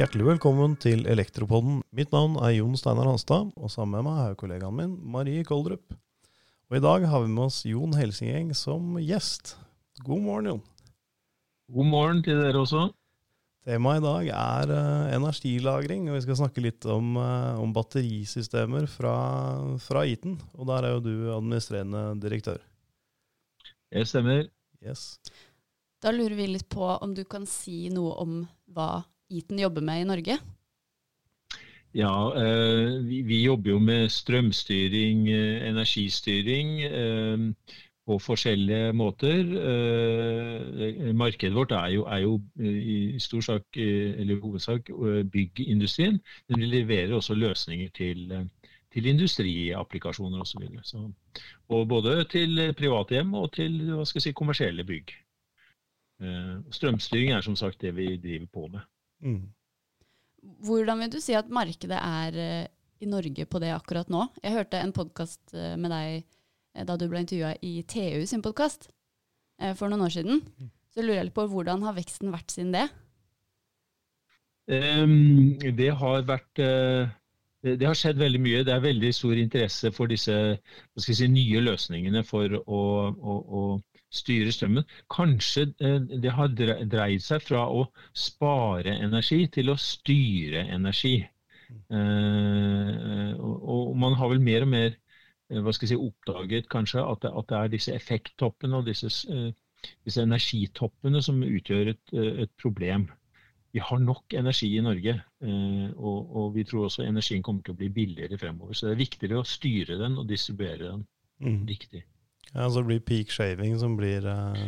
Hjertelig velkommen til Elektropodden. Mitt navn er Jon Steinar Hanstad, og sammen med meg er kollegaen min Marie Koldrup. Og I dag har vi med oss Jon Helsingeng som gjest. God morgen, Jon. God morgen til dere også. Temaet i dag er uh, energilagring, og vi skal snakke litt om, uh, om batterisystemer fra, fra Eaton. Og der er jo du administrerende direktør. Det stemmer. Yes. Da lurer vi litt på om du kan si noe om hva Eaton jobber med i Norge? Ja, eh, vi, vi, jobber jo med strømstyring, eh, energistyring eh, på forskjellige måter. Markedet vårt er jo, er jo i stor sak, eller hovedsak byggindustrien, men vi leverer også løsninger til, til industriapplikasjoner osv. Og både til private hjem og til hva skal jeg si, kommersielle bygg. Strømstyring er som sagt det vi driver på med. Mm. Hvordan vil du si at markedet er uh, i Norge på det akkurat nå? Jeg hørte en podkast uh, med deg uh, da du ble intervjua i TU sin podkast for noen år siden. Så Så lurer jeg litt på hvordan har veksten vært siden det? Um, det har vært det har skjedd veldig mye. Det er veldig stor interesse for disse si, nye løsningene for å, å, å styre strømmen. Kanskje eh, det har dreid seg fra å spare energi til å styre energi. Eh, og man har vel mer og mer eh, hva skal jeg si, oppdaget kanskje at det, at det er disse effekttoppene og disse, disse energitoppene som utgjør et, et, problem. Vi har nok energi i Norge, og, og, vi tror også energien kommer til å bli billigere fremover. Så det er viktigere å styre den og distribuere den mm. riktig. Ja, Så blir peak shaving som blir uh,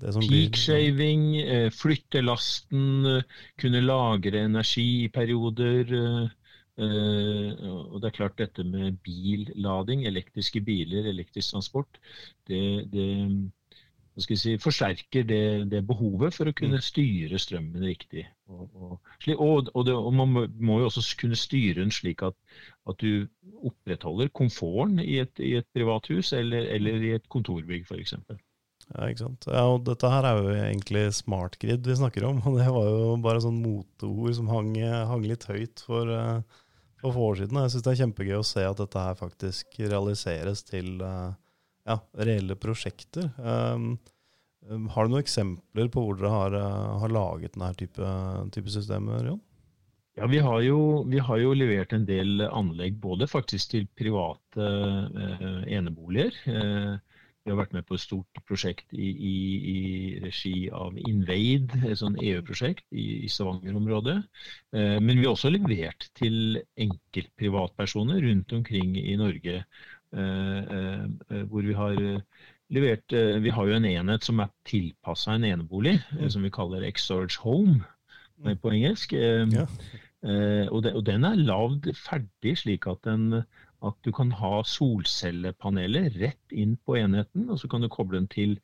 det som Peak shaving, uh, flytte lasten, uh, kunne lagre energi i perioder. og det er klart dette med billading, elektriske biler, elektrisk transport, det, det si, forsterker det, det, behovet for å kunne mm. styre strømmen riktig. Og, og, og, det, og, man må jo også kunne styre den slik at, at du opprettholder komforten i et, i et privathus eller, eller, i et kontorbygg f.eks. Ja, ikke sant. Ja, og dette her er jo egentlig smart grid vi snakker om. og Det var jo bare sånn moteord som hang, hang litt høyt for, eh, for få år siden. Jeg syns det er kjempegøy å se at dette her faktisk realiseres til uh, ja, reelle prosjekter. Um, um, har du noen eksempler på hvor dere har, uh, har laget denne type, type systemer, Jon? Ja, vi har, jo, vi har, jo, levert en del anlegg både faktisk til private eh, eneboliger. Eh, vi har vært med på et stort prosjekt i, i, i regi av Invade, et sånn EU-prosjekt i, i Stavanger-området. Eh, men vi har også levert til enkeltprivatpersoner rundt omkring i Norge. Eh, eh, hvor vi har eh, levert Vi har jo en enhet som er tilpassa en enebolig, som vi kaller X-Storage Home mm. på engelsk. Ja. Og, den er lagd ferdig slik at, den, at, du kan ha solcellepaneler rett inn på enheten, og så kan du koble den til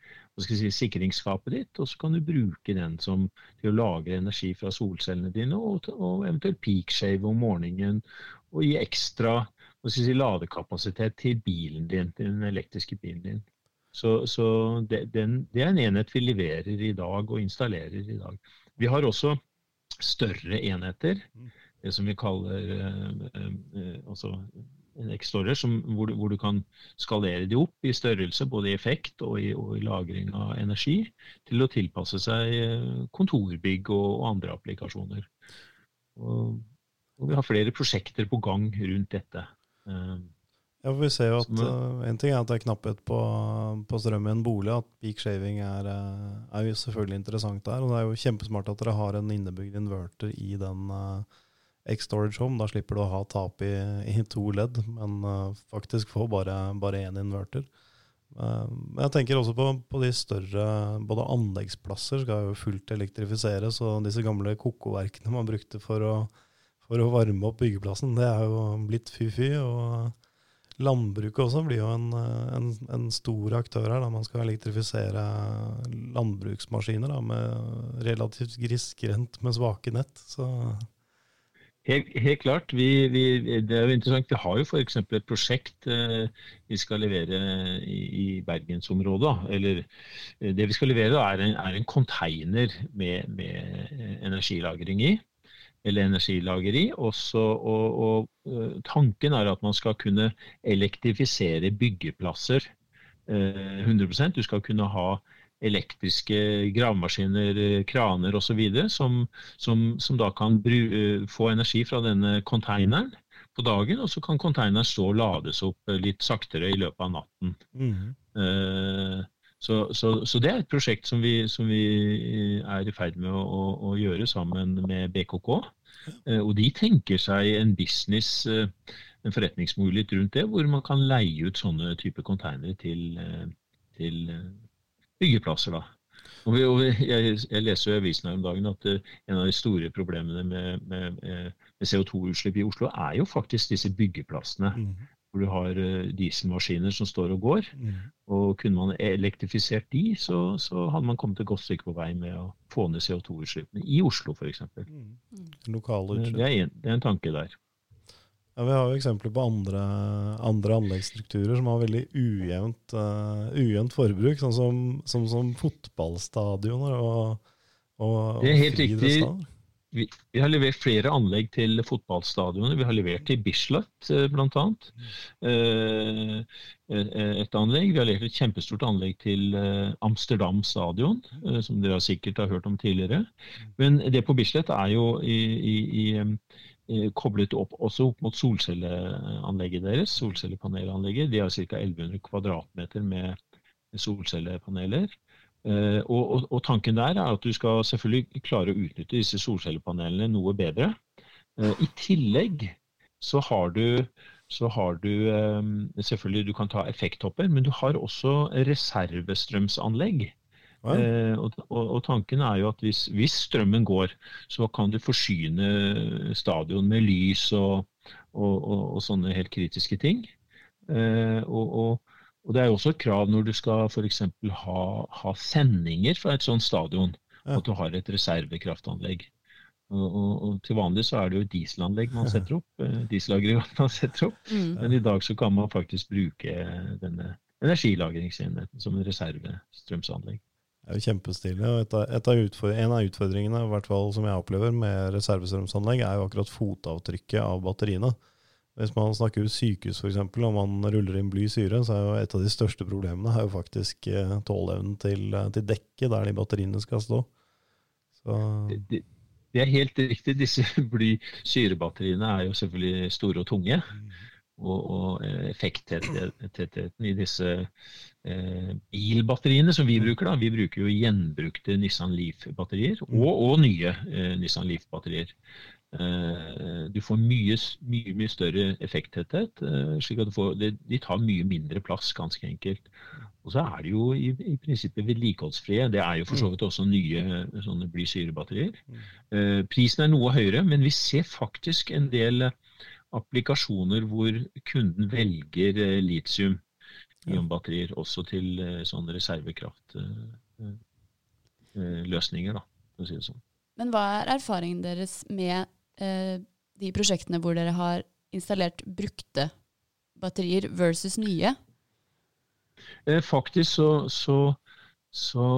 si, sikringsskapet ditt, og så kan du bruke den som, til å lagre energi fra solcellene dine, og, og eventuelt peakshave om morgenen, og gi ekstra si, ladekapasitet til bilen din, til den elektriske bilen din. Så, så det, den, det, er en enhet vi leverer i dag og installerer i dag. Vi har også større enheter, det som vi kaller eh, eh, altså en X-Storer, hvor, hvor, du kan skalere de opp i størrelse, både i effekt og i, og i lagring av energi, til å tilpasse seg eh, kontorbygg og, og andre applikasjoner. Og, og vi har flere prosjekter på gang rundt dette. Ja, for Vi ser jo at uh, En ting er at det er knapphet på, på strøm i en bolig. At peak shaving er, uh, er, jo selvfølgelig interessant der. Og det er jo kjempesmart at dere har en innebygd inverter i den uh, X-Storage Home. Da slipper du å ha tap i, i to ledd, men uh, faktisk få bare én inverter. Men jeg tenker også på, på, de større Både anleggsplasser skal jo fullt elektrifiseres, og disse gamle kokoverkene man brukte for å for å varme opp byggeplassen. Det er jo blitt fy-fy. Og landbruket også blir jo en, en, en, stor aktør her. Da man skal elektrifisere landbruksmaskiner da, med relativt grisgrendt med svake nett. Så Helt, helt, klart. Vi, vi, det er jo interessant. Vi har jo f.eks. et prosjekt eh, vi skal levere i, i bergensområdet. Eller eh, det vi skal levere, er en, er en container med, med energilagring i. eller energilager i. Også, og, og, tanken er at man skal kunne elektrifisere byggeplasser 100% Du skal kunne ha elektriske gravemaskiner, kraner osv. Som, som, som da kan få energi fra denne konteineren på dagen, og så kan konteineren stå og lades opp litt saktere i løpet av natten. Mm. Uh, så, så, så, det er et prosjekt som vi, som vi er i ferd med å, å, å gjøre sammen med BKK. Uh, og de tenker seg en business, uh, en forretningsmulighet rundt det, hvor man kan leie ut sånne type konteinere til, til byggeplasser. da. Og, vi, og jeg, jeg, leser i avisen her om dagen at en av de store problemene med, med, med CO2-utslipp i Oslo er jo faktisk disse byggeplassene. Mm. Hvor du har uh, dieselmaskiner som står og går. Mm. Og kunne man elektrifisert de, så, så, hadde man kommet et godt stykke på vei med å få ned CO2-utslippene i Oslo f.eks. Mm. Lokale utslipp. Det er, en, det er en tanke der. Ja, Vi har jo eksempler på andre, andre anleggsstrukturer som har veldig ujevnt, uh, ujevnt forbruk, sånn som, som, som fotballstadioner og, og Det er helt riktig. Vi, vi, har levert flere anlegg til fotballstadioner. Vi har levert til Bislett uh, bl.a. Uh, et anlegg. Vi har levert et kjempestort anlegg til Amsterdam stadion, som dere sikkert har hørt om tidligere. Men det på Bislett er jo i, i, i Eh, koblet opp også opp mot solcelleanlegget deres, solcellepanelanlegget. De har ca. 1100 kvadratmeter med solcellepaneler. Eh, og, og, og, tanken der er at du skal selvfølgelig klare å utnytte disse solcellepanelene noe bedre. Eh, I tillegg så har du, så har du selvfølgelig du kan ta effekthopper, men du har også reservestrømsanlegg Eh, og, og, og, tanken er jo at hvis, hvis, strømmen går, så kan du forsyne stadion med lys og, og sånne helt kritiske ting. Eh, og, det er jo også et krav når du skal f.eks. Ha, ha sendinger fra et sånt stadion, ja. at du har et reservekraftanlegg. Og, til vanlig så er det jo dieselanlegg man setter opp, eh, dieselaggregat man setter opp. Mm. Men i dag så kan man faktisk bruke denne energilagringsenheten som en reservestrømsanlegg. Det er jo kjempestilig. og En av utfordringene i hvert fall som jeg opplever med reservestrømsanlegg, er jo akkurat fotavtrykket av batteriene. Hvis man snakker sykehus f.eks., og man ruller inn bly syre, så er jo et av de største problemene er jo faktisk eh, tåleevnen til, eh, til dekket der de batteriene skal stå. Det, det, er helt riktig. Disse bly-syrebatteriene er jo selvfølgelig store og tunge. Mm. Og, og eh, effekttettheten i disse eh, bilbatteriene som vi bruker. da, Vi bruker jo gjenbrukte Nissan Leaf-batterier, mm. og, og, nye eh, Nissan Leaf-batterier. Eh, du får mye, mye, mye større effekttetthet. Eh, slik at får, de, de, tar mye mindre plass, ganske enkelt. Og så er de jo i, i prinsippet vedlikeholdsfrie. Det er jo for så mm. vidt også nye sånne bly-syre-batterier. Mm. Eh, prisen er noe høyere, men vi ser faktisk en del applikasjoner hvor kunden velger litium ionbatterier også til sånne reservekraftløsninger, da, for å si det sånn. Men hva er erfaringen deres med de prosjektene hvor dere har installert brukte batterier versus nye? Eh, faktisk så, så, så,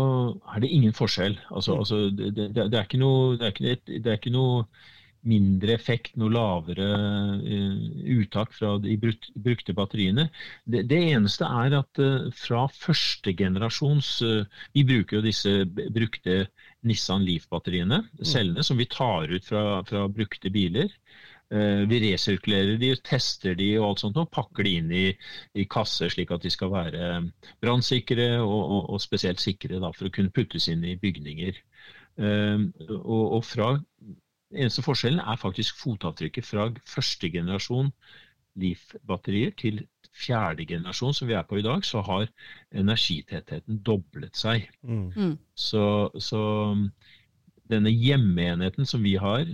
er det ingen forskjell. Altså, mm. altså det, det, det, er ikke noe, det, er ikke, det er ikke noe mindre effekt, noe lavere uh, uttak fra de brukte batteriene. Det, det eneste er at uh, fra første generasjons uh, Vi bruker jo disse brukte Nissan Leaf-batteriene, mm. cellene, som vi tar ut fra, fra brukte biler. Vi resirkulerer de, tester de og alt sånt, og pakker de inn i, i kasser slik at de skal være brannsikre og, og, og, spesielt sikre da, for å kunne puttes inn i bygninger. Og, og fra eneste forskjellen er faktisk fotavtrykket fra første generasjon Leaf-batterier til fjerde generasjon, som vi er på i dag, så har energitettheten doblet seg. Mm. mm. Så, så, denne hjemmeenheten som vi har,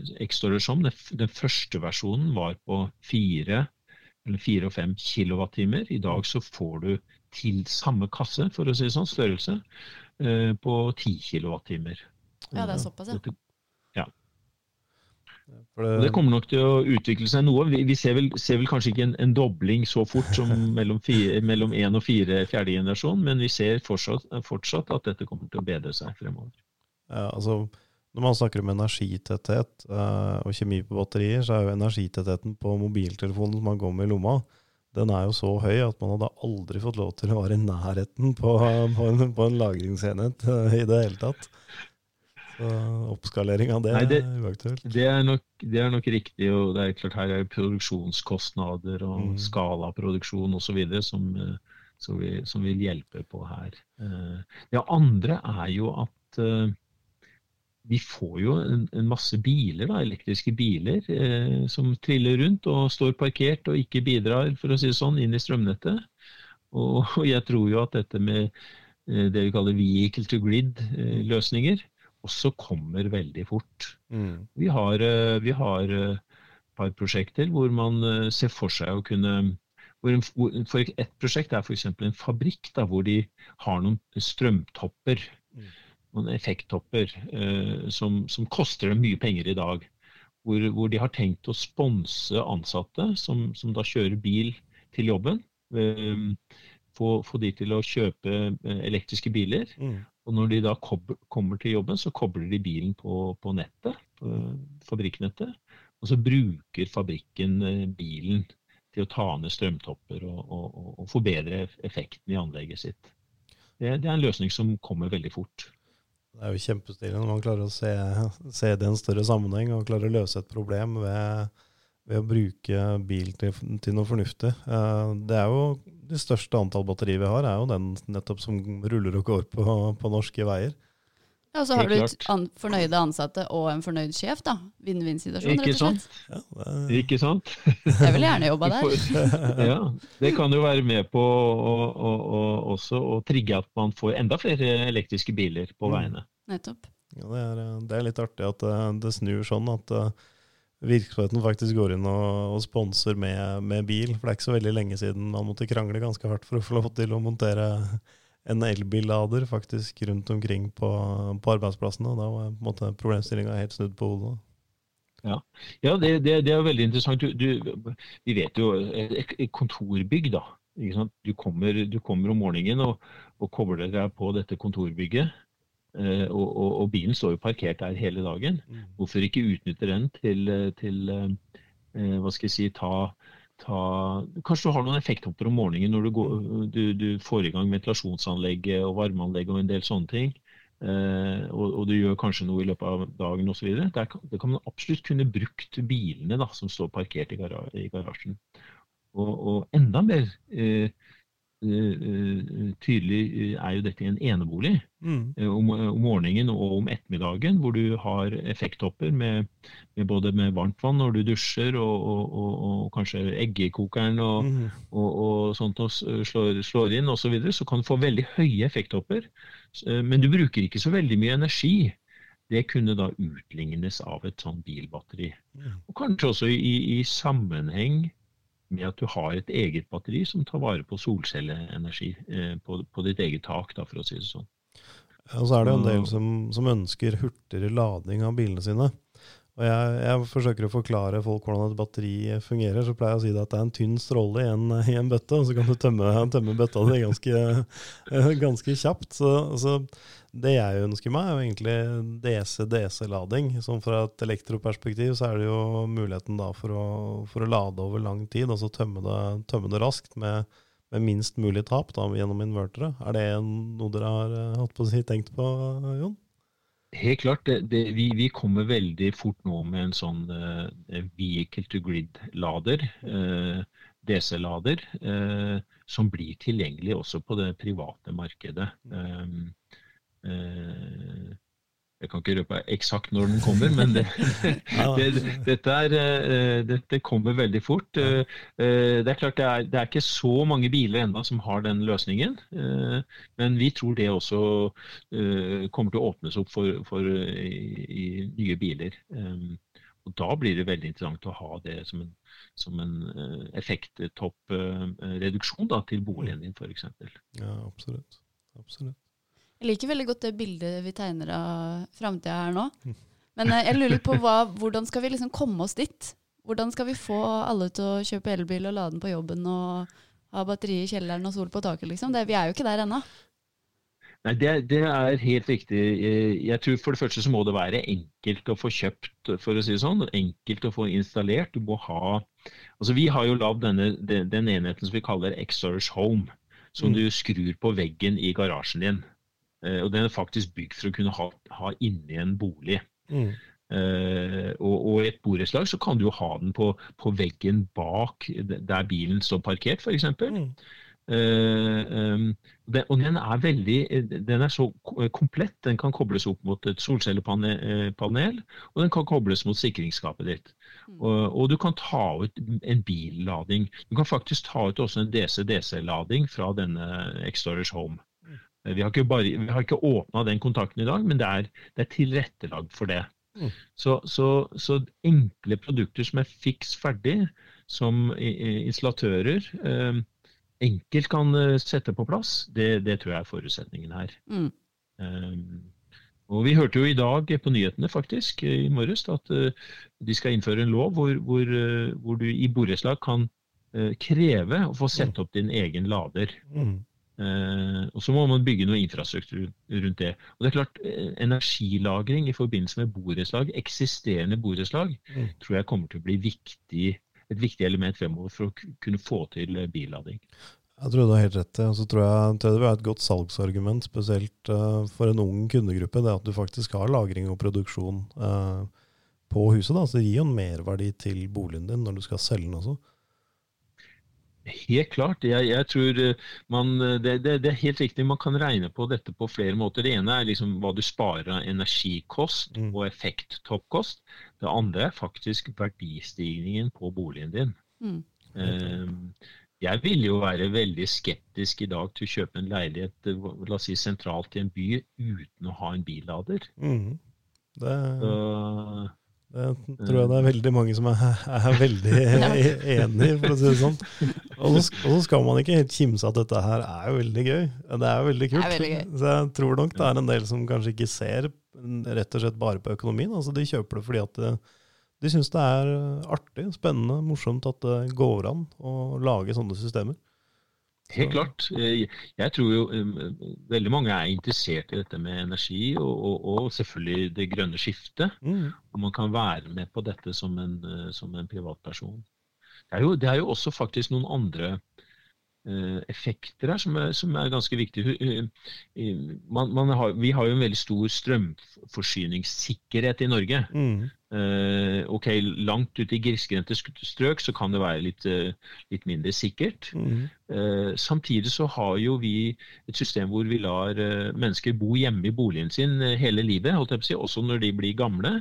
som, den første versjonen var på fire eller fire og fem kilowattimer. I dag så får du til samme kasse, for å si det sånn, størrelse, eh, på ti kilowattimer. Ja, det er såpass, ja. Det... det... kommer nok til å utvikle seg noe. Vi, vi ser, vel, ser, vel, kanskje ikke en, en dobling så fort som mellom, fire, mellom én og fire fjerde generasjon, men vi ser fortsatt, fortsatt, at dette kommer til å bedre seg fremover. Ja, altså Når man snakker om energitetthet eh, og kjemi på batterier, så er jo energitettheten på mobiltelefonen som man går med i lomma, den er jo så høy at man hadde aldri fått lov til å være i nærheten på, på, en, på en, lagringsenhet uh, i det hele tatt. Så oppskalering av det, Nei, det er uaktuelt. Det er, nok, det er nok riktig. og det er klart Her er produksjonskostnader og mm. skalaproduksjon osv. Som, som, vi, som vil hjelpe på her. Det andre er jo at vi får jo en, en masse biler, da, elektriske biler eh, som triller rundt og står parkert og ikke bidrar for å si det sånn, inn i strømnettet. Og, og jeg tror jo at dette med eh, det vi kaller vehicle to grid-løsninger eh, også kommer veldig fort. Mm. Vi har, eh, vi har eh, par prosjekter hvor man eh, ser for seg å kunne hvor for Et prosjekt er f.eks. en fabrikk da, hvor de har noen strømtopper. Mm noen effekttopper eh, som, som, koster dem mye penger i dag. Hvor, hvor de har tenkt å sponse ansatte som, som, da kjører bil til jobben. Eh, få, få, de til å kjøpe elektriske biler. Mm. Og når de da kommer til jobben, så kobler de bilen på, på nettet, på fabrikknettet. Og så bruker fabrikken eh, bilen til å ta ned strømtopper og, og, og forbedre effekten i anlegget sitt. Det, det, er en løsning som kommer veldig fort. Det er jo kjempestilig når man klarer å se, se, det i en større sammenheng og klarer å løse et problem ved, ved å bruke bil til, til, noe fornuftig. Eh, det er jo Det største antall batterier vi har, er jo den nettopp som ruller og går på, på norske veier. Ja, og så har du an fornøyde ansatte og en fornøyd sjef, da. Vinn-vinn-situasjon, rett og slett. Ja, det... Ikke sant? Jeg vil gjerne jobbe der. ja, det kan jo være med på å, å, å, også å trigge at man får enda flere elektriske biler på mm. veiene. Nettopp. Ja, det er, det er, litt artig at det, eh, det snur sånn at uh, virksomheten faktisk går inn og, og sponser med, med, bil. For det er ikke så veldig lenge siden man måtte krangle ganske hardt for å få lov til å montere en elbillader faktisk rundt omkring på, på arbeidsplassene. Og da var på problemstillinga helt snudd på hodet. Ja, ja det, det, det, er veldig interessant. Du, du, vi vet jo et, kontorbygg, da. Du kommer, du, kommer, om morgenen og, og kobler deg på dette kontorbygget. Eh, og, og, og, bilen står jo parkert der hele dagen. Mm. Hvorfor ikke utnytte den til, til eh, hva skal jeg si, ta ta, Kanskje du har noen effekthopper om morgenen når du, går, du, du får i gang ventilasjonsanlegget og varmeanlegget og en del sånne ting. Uh, og, og, du gjør kanskje noe i løpet av dagen osv. Det kan man absolutt kunne brukt bilene da, som står parkert i, garasjen. I garasjen. Og, og, enda mer eh, Eh, tydelig eh, er jo dette en enebolig mm. Eh, om, om, morgenen og om ettermiddagen, hvor du har effekttopper med, med både med varmt vann når du dusjer, og, og, og, kanskje eggekokeren og, mm. sånt og slår, slår inn osv., så, videre, så kan du få veldig høye effekttopper. Men du bruker ikke så veldig mye energi. Det kunne da utlignes av et sånn bilbatteri. Mm. Og kanskje også i, i sammenheng med at du har et eget batteri som tar vare på solcelleenergi eh, på, på, ditt eget tak, da, for å si det sånn. Og så er det jo en del som, som, ønsker hurtigere lading av bilene sine. Og jeg, jeg, forsøker å forklare folk hvordan et batteri fungerer. Så pleier jeg å si at det er en tynn stråle i en, i en bøtte, og så kan du tømme, tømme bøtta di ganske, ganske, kjapt. Så, så, det jeg ønsker meg, er jo egentlig DC-DC-lading. Sånn fra et elektroperspektiv så er det jo muligheten da for å, for å lade over lang tid, altså tømme det, tømme det raskt med, med, minst mulig tap da, gjennom invertere. Er det noe dere har hatt på å si, tenkt på, Jon? Helt klart. Det, det, vi, vi, kommer veldig fort nå med en sånn uh, vehicle to grid-lader, uh, eh, DC-lader, uh, som blir tilgjengelig også på det private markedet. Um, jeg kan ikke røpe eksakt når den kommer, men det, det, dette, er, eh, dette, kommer veldig fort. Eh, eh, det er klart det er, det er ikke så mange biler ennå som har den løsningen. Men vi tror det også kommer til å åpnes opp for, for i, i nye biler. Og Da blir det veldig interessant å ha det som en, som en effekttoppreduksjon til boligen din, f.eks. Ja, absolutt. absolutt. Jeg liker veldig godt det bildet vi tegner av framtida her nå. Men eh, jeg lurer litt på hva, hvordan skal vi liksom komme oss dit? Hvordan skal vi få alle til å kjøpe elbil og lade den på jobben og ha batteri i kjelleren og sol på taket, liksom? Det, vi er jo ikke der ennå. Nei, det, det, er helt riktig. Jeg tror For det første så må det være enkelt å få kjøpt, for å si det sånn. Enkelt å få installert. Du må ha altså Vi har jo lagd den enheten som vi kaller X-Storage Home. Som mm. du skrur på veggen i garasjen din. Eh, og Den er faktisk bygd for å kunne ha, ha inni en bolig. Mm. Uh, og, i et borettslag så kan du jo ha den på, på veggen bak der bilen står parkert, f.eks. Mm. Uh, um, den, og den er veldig den er så komplett. Den kan kobles opp mot et solcellepanel, og den kan kobles mot sikringsskapet ditt. Mm. Og, og, du kan ta ut en billading. Du kan faktisk ta ut også en DC-DC-lading fra denne X-Storage Home. Mm. Vi har ikke, bare, vi har ikke åpna den kontakten i dag, men det er, det er tilrettelagt for det. Mm. Så, så, så, enkle produkter som er fiks ferdig, som installatører eh, enkelt kan eh, sette på plass, det, det tror jeg er forutsetningen her. Mm. Um, og Vi hørte jo i dag på nyhetene faktisk, i morges at uh, de skal innføre en lov hvor, hvor, uh, hvor du i borettslag kan uh, kreve å få sette opp din egen lader. Mm. Og Så må man bygge noe infrastruktur rundt det. Og det er klart, Energilagring i forbindelse med borettslag, eksisterende borettslag, mm. tror jeg kommer til å bli viktig et viktig element fremover for å kunne få til billading. Jeg tror du har helt rett og så tror jeg, tror det vil være et godt salgsargument, spesielt uh, for en ung kundegruppe, det at du faktisk har lagring og produksjon uh, på huset. Da. Så det gir jo en merverdi til boligen din når du skal selge den også. Helt klart. Jeg, jeg tror eh, man, det, det, det, er helt riktig. Man kan regne på dette på flere måter. Det ene er liksom hva du sparer av energikost mm. og effekttoppkost. Det andre er faktisk verdistigningen på boligen din. Mm. Um, jeg vil jo være veldig skeptisk i dag til å kjøpe en leilighet eh, la oss si, sentralt i en by uten å ha en billader. Mm. Det, det, tror jeg det er veldig mange som er, er veldig enig i, for å si det sånn. Og så skal man ikke helt kimse at dette her er jo veldig gøy. Det er jo veldig kult. Veldig så jeg tror nok det er en del som kanskje ikke ser rett og slett bare på økonomien. Altså De kjøper det fordi at det, de syns det er eh, artig, spennende, morsomt at det går an å lage sånne systemer. Helt klart. Jeg tror jo veldig mange er interessert i dette med energi, og, og, og selvfølgelig det grønne skiftet. Mm. Og man kan være med på dette som en, eh, som en privatperson. Det er, jo, det er, jo, også faktisk noen andre uh, effekter her som er, som er ganske viktige. Man, man har, vi har jo en veldig stor strømforsyningssikkerhet i Norge. Mm. Uh, ok, Langt ute i grisgrendte strøk så kan det være litt, uh, litt mindre sikkert. Mm. Uh, samtidig så har jo vi et system hvor vi lar mennesker bo hjemme i boligen sin hele livet, holdt jeg på å si, også når de blir gamle.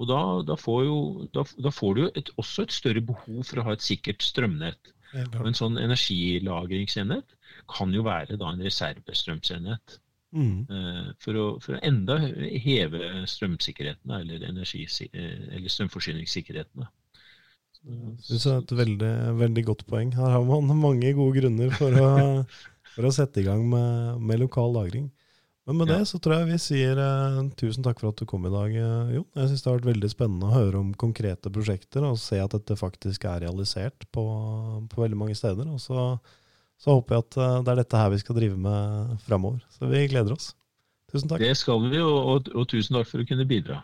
Og Da, da får, jo, da, da får, du et, også et større behov for å ha et sikkert strømnett. Og En sånn energilagringsenhet kan jo være da en reservestrømsenhet. Mm. Eh, for, å, for, å, enda heve strømsikkerheten eller, energi, eller strømforsyningssikkerheten. Det er et veldig, veldig, godt poeng. Her har man mange gode grunner for å, for å sette i gang med, med, lokal lagring. Men med ja. det så tror jeg vi sier eh, tusen takk for at du kom i dag, eh, Jon. Jeg synes det har vært veldig spennende å høre om konkrete prosjekter og se at dette faktisk er realisert på, på veldig mange steder. Og så så håper jeg at eh, det er dette her vi skal drive med framover. Så vi gleder oss. Tusen takk. Det skal vi, og, og, og tusen takk for å kunne bidra.